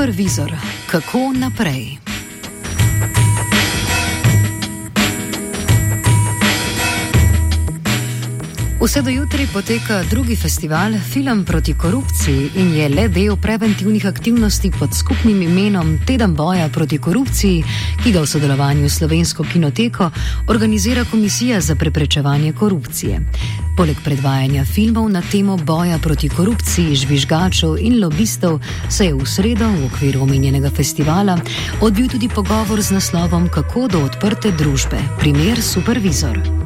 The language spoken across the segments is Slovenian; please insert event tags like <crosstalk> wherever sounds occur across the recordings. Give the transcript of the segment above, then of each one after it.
Supervizor, kako naprej? Vse do jutri poteka drugi festival Film proti korupciji in je le del preventivnih aktivnosti pod skupnim imenom Teden boja proti korupciji, ki ga v sodelovanju s Slovensko kinoteko organizira Komisija za preprečevanje korupcije. Poleg predvajanja filmov na temo boja proti korupciji, žvižgačev in lobistov se je v sredo v okviru omenjenega festivala odvil tudi pogovor z naslovom Kako do odprte družbe, primer Supervizor.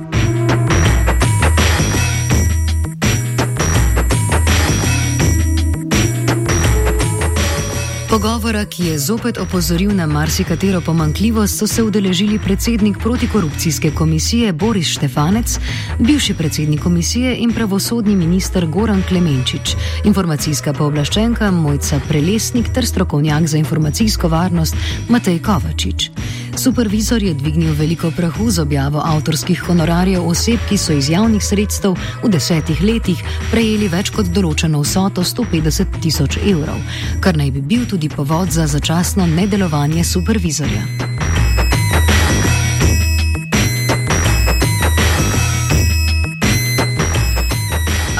Pogovora, ki je zopet opozoril na marsikatero pomankljivost, so se udeležili predsednik protikorupcijske komisije Boris Štefanec, bivši predsednik komisije in pravosodni minister Goran Klemenčič, informacijska pooblaščenka Mojca Prelesnik ter strokovnjak za informacijsko varnost Matej Kovačič. Supervizor je dvignil veliko prahu z objavo avtorskih honorarjev oseb, ki so iz javnih sredstev v desetih letih prejeli več kot določeno vsoto 150 tisoč evrov, kar naj bi bil tudi povod za začasno nedelovanje supervizorja.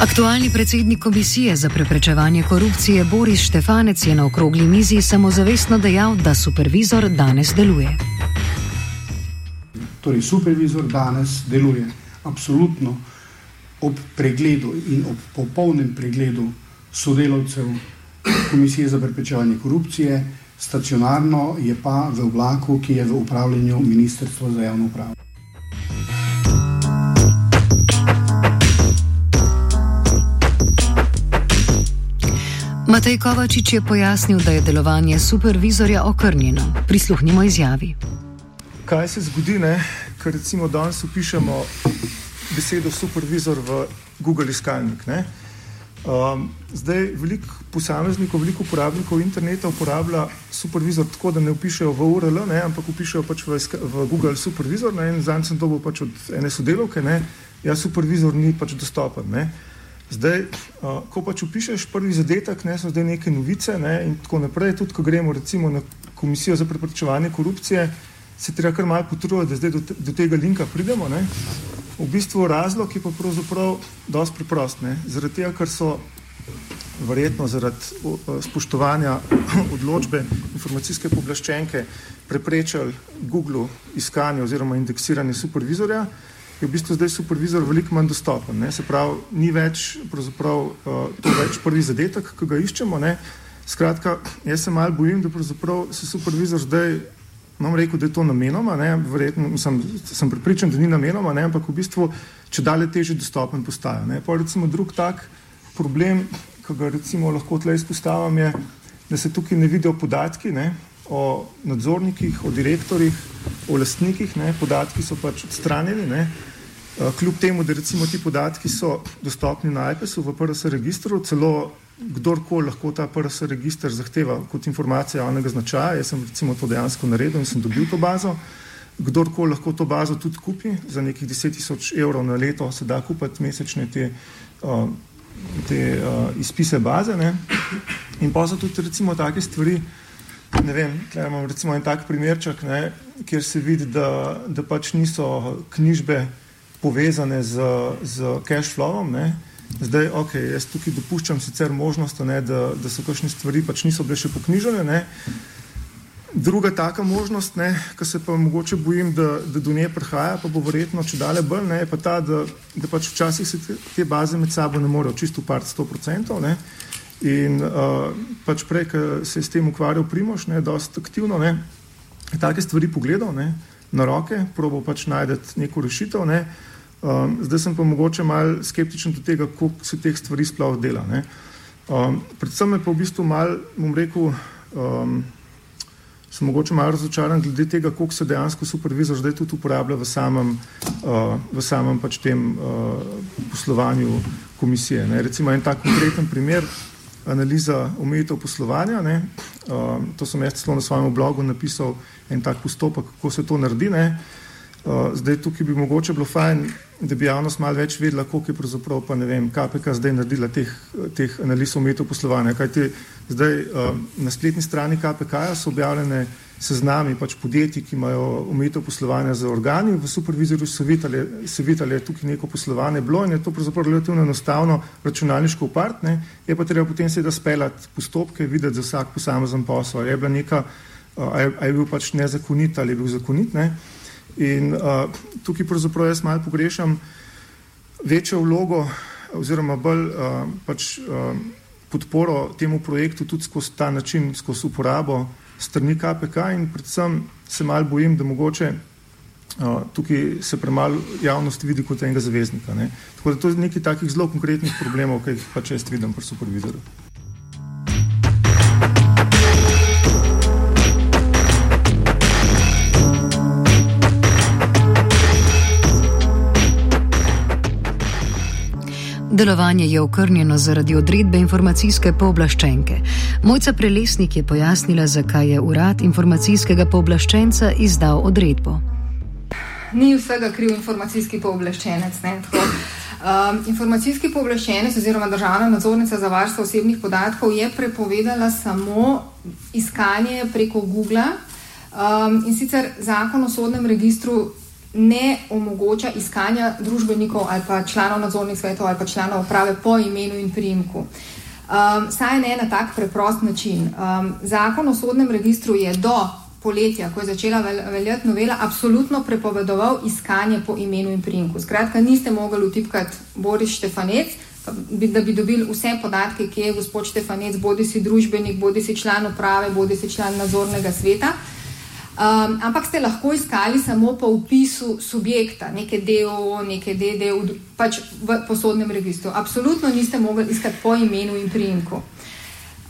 Aktualni predsednik Komisije za preprečevanje korupcije Boris Štefanec je na okrogli mizi samozavestno dejal, da supervizor danes deluje. Torej, supervizor danes deluje absolutno ob pregledu in ob popolnem pregledu sodelavcev Komisije za preprečevanje korupcije, stacionarno je pa v oblaku, ki je v upravljanju Ministrstva za javno upravo. Matej Kovačič je pojasnil, da je delovanje supervizorja okrnjeno. Prisluhnimo izjavi kaj se zgodi, ne? Ker recimo danes upišemo besedo supervizor v Google iskalnik. Um, zdaj veliko posameznikov, veliko uporabnikov interneta uporablja supervizor tako, da ne upišejo v URL, ne, ampak upišejo pač v, v Google supervizor. Ne, in zanj sem dobil pač od ene sodelovke, da ja, supervizor ni pač dostopen. Ne. Zdaj, uh, ko pač upišeš prvi zadetek, ne, so zdaj neke novice ne, in tako naprej. Tudi, ko gremo recimo na Komisijo za preprečevanje korupcije, se treba kar malo potruditi, da zdaj do, do tega linka pridemo. Ne? V bistvu razlog je pa pravzaprav dosti preprost. Ne? Zaradi tega, ker so verjetno zaradi spoštovanja <clears throat> odločbe informacijske poblaščenke preprečali Google iskanje oziroma indeksiranje supervizorja, je v bistvu zdaj supervizor veliko manj dostopen. Ne? Se pravi, ni več pravzaprav to več prvi zadetek, ki ga iščemo. Ne? Skratka, jaz se malo bojim, da se supervizor zdaj Imam rekel, da je to namenoma, ne, verjetno sem, sem pripričan, da ni namenoma, ne, ampak v bistvu, če dalje teže dostopen postaja. Ne. Pa recimo drug tak problem, ki ga recimo lahko tle izpostavim, je, da se tukaj ne vidijo podatki ne, o nadzornikih, o direktorjih, o lastnikih, ne, podatki so pač odstranjeni, ne, kljub temu, da recimo ti podatki so dostopni na iPasu v PRS registru, celo kdorkoli lahko ta PRS registr zahteva kot informacija javnega značaja. Jaz sem recimo to dejansko naredil in sem dobil to bazo. Kdorkoli lahko to bazo tudi kupi za nekih 10 tisoč evrov na leto, se da kupiti mesečne te, uh, te uh, izpise baze. Ne? In pa so tudi recimo take stvari, ne vem, tukaj imam recimo en tak primerček, ne, kjer se vidi, da, da pač niso knjižbe povezane z, z cash flowom. Ne? Zdaj, ok, jaz tukaj dopuščam sicer možnost, ne, da, da so kakšne stvari pač niso bile še poknjižene. Ne. Druga taka možnost, ki se pa mogoče bojim, da, da do nje prihaja, pa bo verjetno če dalje bolj, ne, je pa ta, da, da pač včasih se te, te baze med sabo ne morejo čisto upart 100%. Ne. In uh, pač prej, ko se je s tem ukvarjal Primoš, ne, dosta aktivno, ne, take stvari pogledal ne, na roke, probo pač najdete neko rešitev. Ne. Um, zdaj sem pa mogoče malo skeptičen do tega, kako se teh stvari sploh dela. Um, predvsem me pa v bistvu malo, bom rekel, um, sem mogoče malo razočaran glede tega, koliko se dejansko supervizor zdaj tudi uporablja v samem, uh, v samem pač tem uh, poslovanju komisije. Ne. Recimo en tak konkreten primer, analiza omejitev poslovanja. Um, to sem jaz celo na svojem blogu napisal en tak postopek, kako se to naredi. Ne. Uh, zdaj tukaj bi mogoče bilo fajn da bi javnost malo več vedela, koliko je pravzaprav pa ne vem, KPK zdaj naredila teh, teh analiz umetov poslovanja. Kajti zdaj uh, na spletni strani KPK so objavljene seznami pač podjetij, ki imajo umetov poslovanja z organi, v supervizorju se vidi, ali je tukaj neko poslovanje bilo in je to pravzaprav relativno enostavno računalniško upartne, je pa treba potem seveda speljati postopke, videti za vsak posamezen posel, je bila neka, uh, ali je bil pač nezakonit ali je bil zakonit. Ne? In uh, tukaj pravzaprav jaz malo pogrešam večjo vlogo oziroma bolj uh, pač, uh, podporo temu projektu tudi skozi ta način, skozi uporabo strani KPK in predvsem se malo bojim, da mogoče uh, tukaj se premalo javnost vidi kot enega zaveznika. Ne? Tako da to je nekaj takih zelo konkretnih problemov, ki jih pač jaz vidim pri supervizorju. Delovanje je okrnjeno zaradi odredbe informacijske pooblaščenke. Mojca Prelesnik je pojasnila, zakaj je urad informacijskega pooblaščenca izdal odredbo. Ni vsega kriv informacijski pooblaščenec. Um, informacijski pooblaščenec oziroma državna nadzornica za varstvo osebnih podatkov je prepovedala samo iskanje preko Google um, in sicer zakon o sodnem registru ne omogoča iskanja družbenikov ali pa članov nadzornih svetov ali pa članov uprave po imenu in priimku. Um, saj ne na tak preprost način. Um, zakon o sodnem registru je do poletja, ko je začela veljati novela, absolutno prepovedoval iskanje po imenu in priimku. Skratka, niste mogli utipkati Boris Štefanec, da bi dobili vse podatke, ki je gospod Štefanec, bodi si družbenik, bodi si član uprave, bodi si član nadzornega sveta. Um, ampak ste lahko iskali samo po upisu subjekta, neke DO, neke DD, pač v posodnem registru. Absolutno niste mogli iskati po imenu in priimku.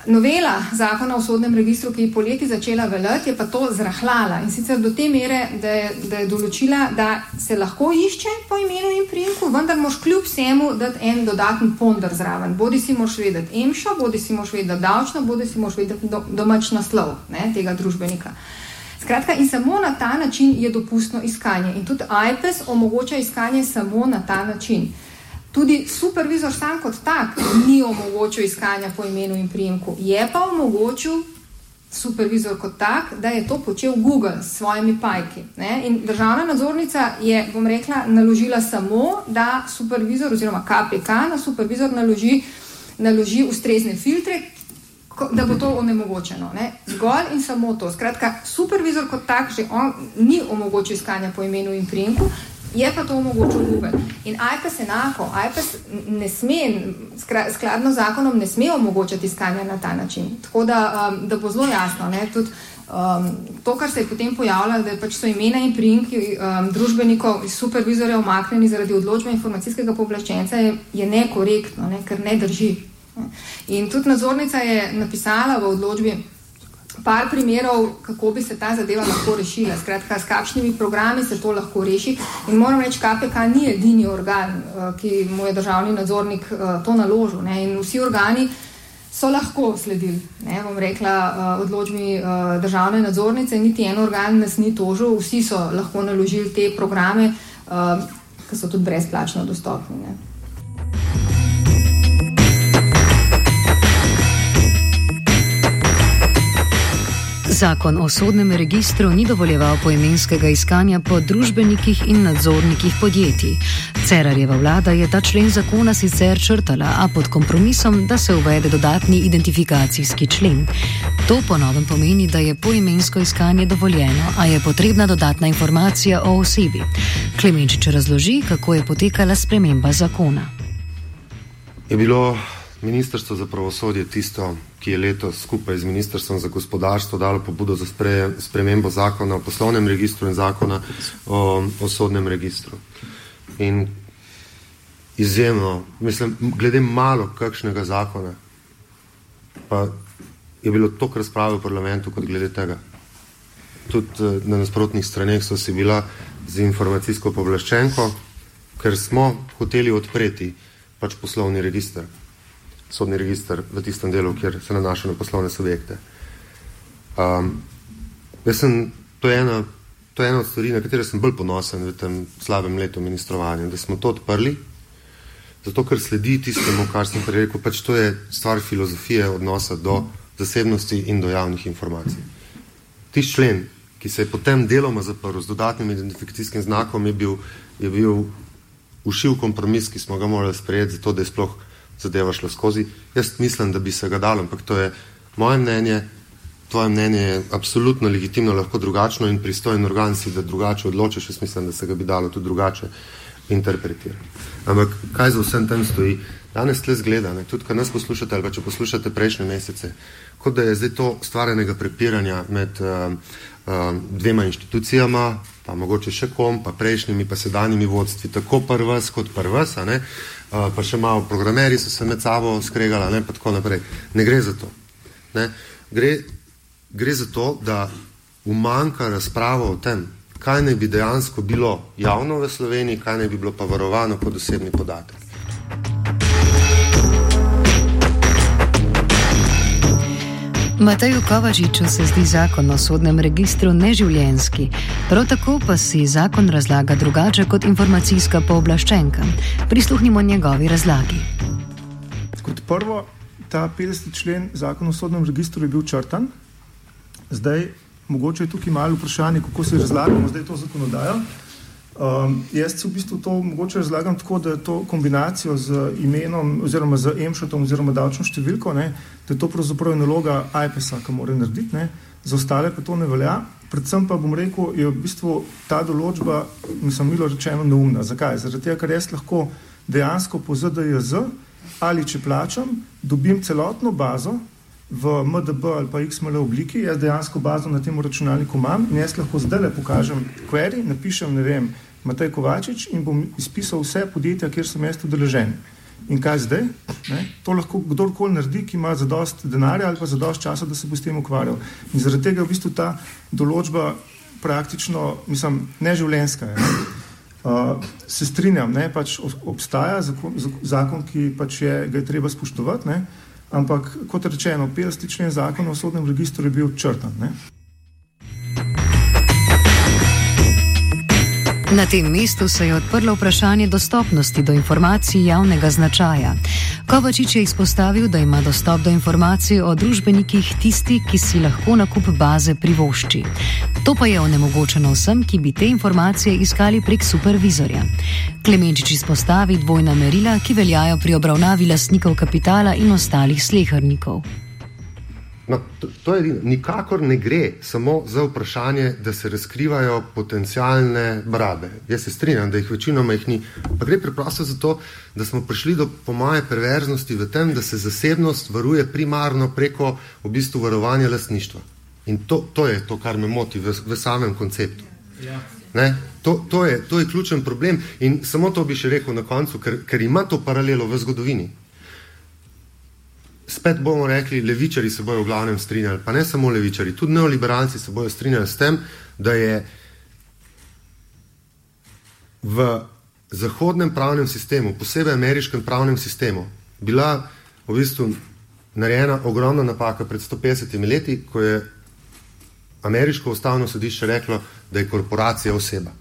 Novela zakona o sodnem registru, ki je poleti začela veljati, je pa to zrahlala in sicer do te mere, da je, da je določila, da se lahko išče po imenu in priimku, vendar moš kljub vsemu dati en dodaten ponder zraven. Bodi si moš vedeti emšo, bodi si moš vedeti davčno, bodi si moš vedeti do, domač naslov ne, tega družbenika. Skratka, in samo na ta način je dopustno iskanje. In tudi iPad omogoča iskanje samo na ta način. Tudi supervizor sam kot tak ni omogočil iskanja po imenu in priimku. Je pa omogočil supervizor kot tak, da je to počel Google s svojimi pajki. Ne? In državna nadzornica je, bom rekla, naložila samo, da supervizor oziroma KPK na supervizor naloži, naloži ustrezne filtre, da bo to onemogočeno. Ne? Zgolj in samo to. Skratka, supervizor kot tak že on, ni omogočil iskanja po imenu in priimku. Je pa to omogočil Google. In iPad enako, iPad ne sme, skladno z zakonom, ne sme omogočati iskanja na ta način. Tako da, um, da bo zelo jasno. Tud, um, to, kar se je potem pojavljalo, da pač so imena in priimki um, družbenikov, supervizorjev, omaknjeni zaradi odločbe informacijskega povlaščenca, je, je nekorektno, ne, ker ne drži. In tudi nadzornica je napisala v odločbi par primerov, kako bi se ta zadeva lahko rešila, skratka, s kakšnimi programi se to lahko reši. In moram reči, KPK ni edini organ, eh, ki mu je državni nadzornik eh, to naložil. Ne? In vsi organi so lahko sledili, ne bom rekla, eh, odločbi državne nadzornice, niti en organ nas ni tožil, vsi so lahko naložili te programe, ki so tudi brezplačno dostopni. Ne? Zakon o sodnem registru ni dovoljeval poimenskega iskanja po družbenikih in nadzornikih podjetij. Cerarjeva vlada je ta člen zakona sicer črtala, a pod kompromisom, da se uvede dodatni identifikacijski člen. To ponovem pomeni, da je poimensko iskanje dovoljeno, a je potrebna dodatna informacija o osebi. Klemenčič razloži, kako je potekala sprememba zakona. Je bilo Ministrstvo za pravosodje tisto, ki je letos skupaj z Ministrstvom za gospodarstvo dalo pobudo za spre, spremembo zakona o poslovnem registru in zakona o, o sodnem registru. In izjemno, mislim, glede malo kakšnega zakona, pa je bilo toliko razprave v parlamentu kot glede tega. Tudi eh, na nasprotnih straneh so si bila z informacijsko povlaščenko, ker smo hoteli odpreti pač poslovni registr sodni registr v tistem delu, kjer se nanaša na poslovne subjekte. Um, jaz sem, to je ena to je ena od stvari, na katero sem bolj ponosen v tem slabem letu ministrovanja, da smo to odprli, zato ker sledi tistemu, kar sem prej rekel, pač to je stvar filozofije odnosa do zasebnosti in do javnih informacij. Tiš člen, ki se je potem deloma zaprl z dodatnim identifikacijskim znakom, je bil, je bil ušiv kompromis, ki smo ga morali sprejeti, zato da je sploh zadeva šla skozi. Jaz mislim, da bi se ga dalo, ampak to je moje mnenje, tvoje mnenje je absolutno legitimno, lahko drugačno in pristojen organ si, da drugače odločiš. Jaz mislim, da se ga bi dalo tudi drugače interpretirati. Ampak kaj za vsem tem stoji? Danes tle zgleda, ne? tudi kad nas poslušate ali pa če poslušate prejšnje mesece, kot da je zdaj to stvarjenega prepiranja med uh, uh, dvema inštitucijama, pa mogoče še kom, pa prejšnjimi, pa sedanjimi vodstvi, tako prvas kot prvas, uh, pa še malo programeri so se med sabo skregali, ne? pa tako naprej. Ne gre za to. Ne? Gre gre za to, da umanka razprava o tem, kaj naj bi dejansko bilo javno v Sloveniji, kaj naj bi bilo pa varovano kot osebni podatek. Mateju Kovačiču se zdi zakon o sodnem registru neživljenski, prav tako pa si zakon razlaga drugače kot informacijska pooblaščenka. Prisluhnimo njegovi razlagi. Kot prvo, ta 50. člen zakona o sodnem registru je bil črtan, Zdaj, mogoče je tukaj malo vprašanje, kako se razlagamo zdaj to zakonodajo. Um, jaz v bistvu to mogoče razlagam tako, da je to kombinacijo z imenom oziroma z emšotom oziroma davčno številko, ne, da je to pravzaprav naloga IPS-a, ki mora narediti, ne, za ostale pa to ne velja. Predvsem pa bom rekel, je v bistvu ta določba, mislim, milo rečeno, neumna. Zakaj? Tega, ker jaz lahko dejansko po ZDJZ ali če plačam, dobim celotno bazo, v MDB ali pa XML obliki, jaz dejansko bazo na tem računalniku imam in jaz lahko zdaj le pokažem query, napišem, ne vem, Matej Kovačič in bom izpisal vse podjetja, kjer sem jaz udeležen. In kaj zdaj? Ne? To lahko kdorkoli naredi, ki ima za dost denarja ali pa za dost časa, da se bo s tem ukvarjal. In zaradi tega je v bistvu ta določba praktično, mislim, neživljenska. Ne? Uh, se strinjam, ne, pač obstaja zakon, zakon ki pač je, ga je treba spoštovati, ne, Ampak, kot rečeno, 50. člen zakona o sodnem registru je bil črtan. Ne? Na tem mestu se je odprlo vprašanje dostopnosti do informacij javnega značaja. Kovačič je izpostavil, da ima dostop do informacij o družbenikih tisti, ki si lahko nakup baze privošči. To pa je onemogočeno vsem, ki bi te informacije iskali prek supervizorja. Klemenčič izpostavi dvojna merila, ki veljajo pri obravnavi lastnikov kapitala in ostalih slehrnikov. No, to, to je edino. Nikakor ne gre samo za vprašanje, da se razkrivajo potencijalne brade. Jaz se strinjam, da jih večinoma jih ni. Pa gre preprosto za to, da smo prišli do, po moje, perverznosti v tem, da se zasebnost varuje primarno preko v bistvu varovanja lastništva. In to, to je to, kar me moti v, v samem konceptu. Ja. To, to, je, to je ključen problem. In samo to bi še rekel na koncu, ker, ker ima to paralelo v zgodovini spet bomo rekli, levičari se bodo v glavnem strinjali, pa ne samo levičari, tudi neoliberalci se bodo strinjali s tem, da je v zahodnem pravnem sistemu, posebej ameriškem pravnem sistemu, bila v bistvu narejena ogromna napaka pred 150 leti, ko je ameriško ustavno sodišče reklo, da je korporacija oseba.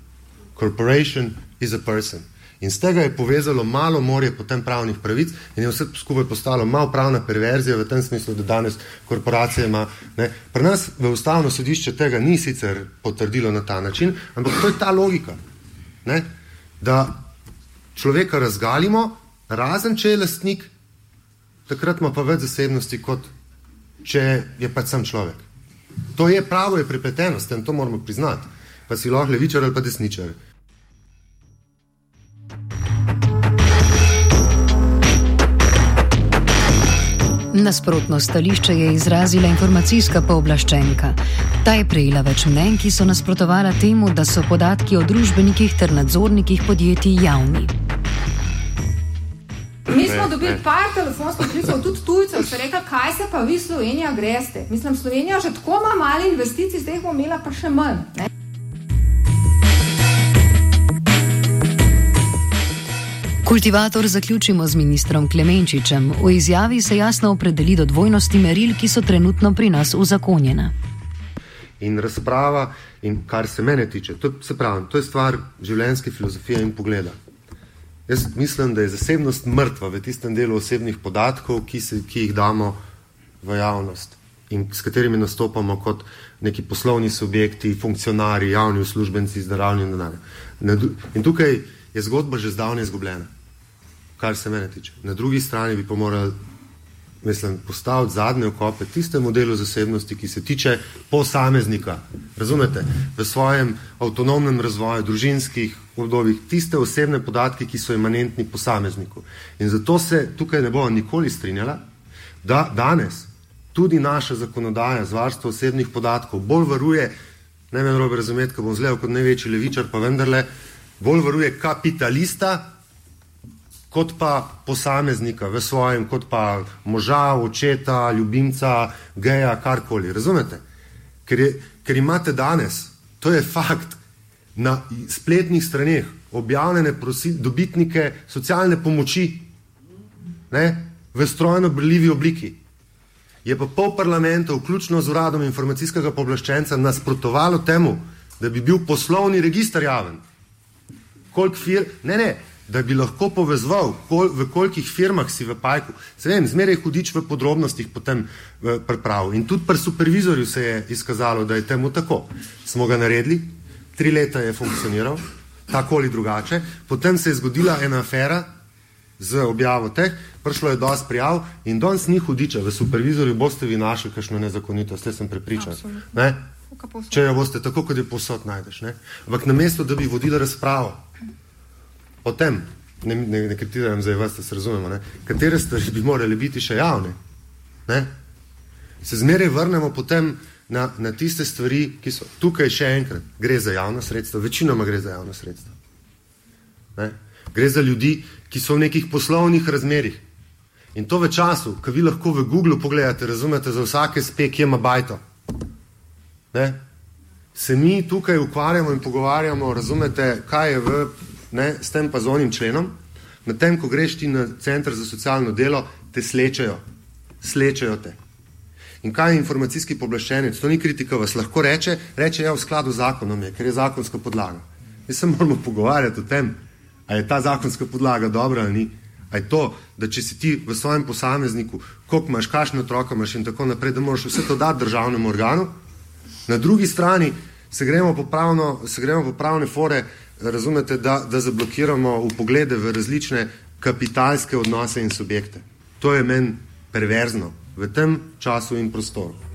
Corporation is a person. In z tega je povezalo malo morje potem pravnih pravic in je vse skupaj postalo malo pravna perverzija v tem smislu, da danes korporacija ima. Ne. Pri nas v ustavno sodišče tega ni sicer potrdilo na ta način, ampak to je ta logika, ne, da človeka razgalimo, razen če je lastnik, takrat ima pa več zasebnosti, kot če je pač sam človek. To je pravo, je prepleteno s tem, to moramo priznati. Pa si lahko levičar ali pa desničar. Nasprotno stališče je izrazila informacijska pooblaščenka. Ta je prejela več mnen, ki so nasprotovala temu, da so podatki o družbenikih ter nadzornikih podjetij javni. Mi smo dobili par telefonskih klicev, tudi tujcev, ki so rekli, kaj se pa vi, Slovenija, greste. Mislim, Slovenija že tako ima malo investicij, zdaj bomo imela pa še manj. Ne? Kultivator zaključimo z ministrom Klemenčičem. V izjavi se jasno opredeli do dvojnosti meril, ki so trenutno pri nas uzakonjena. In razprava, in kar se mene tiče, to, se pravi, to je stvar življenjske filozofije in pogleda. Jaz mislim, da je zasebnost mrtva v tistem delu osebnih podatkov, ki, se, ki jih damo v javnost in s katerimi nastopamo kot neki poslovni subjekti, funkcionari, javni uslužbenci z naravnim denarjem. In tukaj je zgodba že zdavnaj izgubljena, kar se mene tiče. Na drugi strani bi pa morali mislim, postaviti zadnje okope tistemu delu zasebnosti, ki se tiče posameznika. Razumete? V svojem avtonomnem razvoju, družinskih obdobjih, tiste osebne podatke, ki so imanentni posamezniku. In zato se tukaj ne bomo nikoli strinjala, da danes tudi naša zakonodaja z varstvo osebnih podatkov bolj varuje, ne vem, robe razumeti, ko bom zlev kot največji levičar, pa vendarle, bolj varuje kapitalista, kot pa posameznika v svojem, kot pa moža, očeta, ljubimca, geja, karkoli. Razumete? Ker, je, ker imate danes, to je fakt, na spletnih straneh objavljene prosi, dobitnike socialne pomoči ne, v strojno brljivi obliki. Je pa pol parlamenta, vključno z uradom informacijskega poblaščenca, nasprotovalo temu, da bi bil poslovni registr javen. Koliko fir, ne, ne, da bi lahko povezval, kol, v kolikih firmah si v pajku. Se vem, zmeraj hudič v podrobnostih potem pripravil. In tudi pri supervizorju se je izkazalo, da je temu tako. Smo ga naredili, tri leta je funkcioniral, tako ali drugače. Potem se je zgodila ena afera z objavo teh, prišlo je dosti prijav in danes ni hudiča. V supervizorju boste vi našli kakšno nezakonitost, jaz sem prepričan. Ne? Če jo boste tako, kot je posod najdeš. Ne? Ampak namesto, da bi vodili razpravo, o tem, ne, ne, ne kritiziram zdaj vas, da se razumemo, ne, katere stvari bi morali biti še javne, ne, se zmeraj vrnemo potem na, na tiste stvari, ki so tukaj še enkrat, gre za javno sredstvo, večinoma gre za javno sredstvo. Ne. Gre za ljudi, ki so v nekih poslovnih razmerih. In to v času, ko vi lahko v Google pogledate, razumete, za vsake spek je mabajto. Ne. Se mi tukaj ukvarjamo in pogovarjamo, razumete, kaj je v ne, s tem pa z onim členom, medtem ko greš ti na center za socialno delo, te slečejo, slečejo te. In kaj je informacijski poblaščenec? To ni kritika, vas lahko reče, reče ja v skladu z zakonom je, ker je zakonska podlaga. Mi se moramo pogovarjati o tem, a je ta zakonska podlaga dobra ali ni. A je to, da če si ti v svojem posamezniku, koliko imaš, kakšne otroke imaš in tako naprej, da moraš vse to dati državnemu organu, na drugi strani se gremo po, pravno, se gremo po pravne fore, razumete, da, da zablokiramo v poglede v različne kapitalske odnose in subjekte. To je meni perverzno v tem času in prostoru.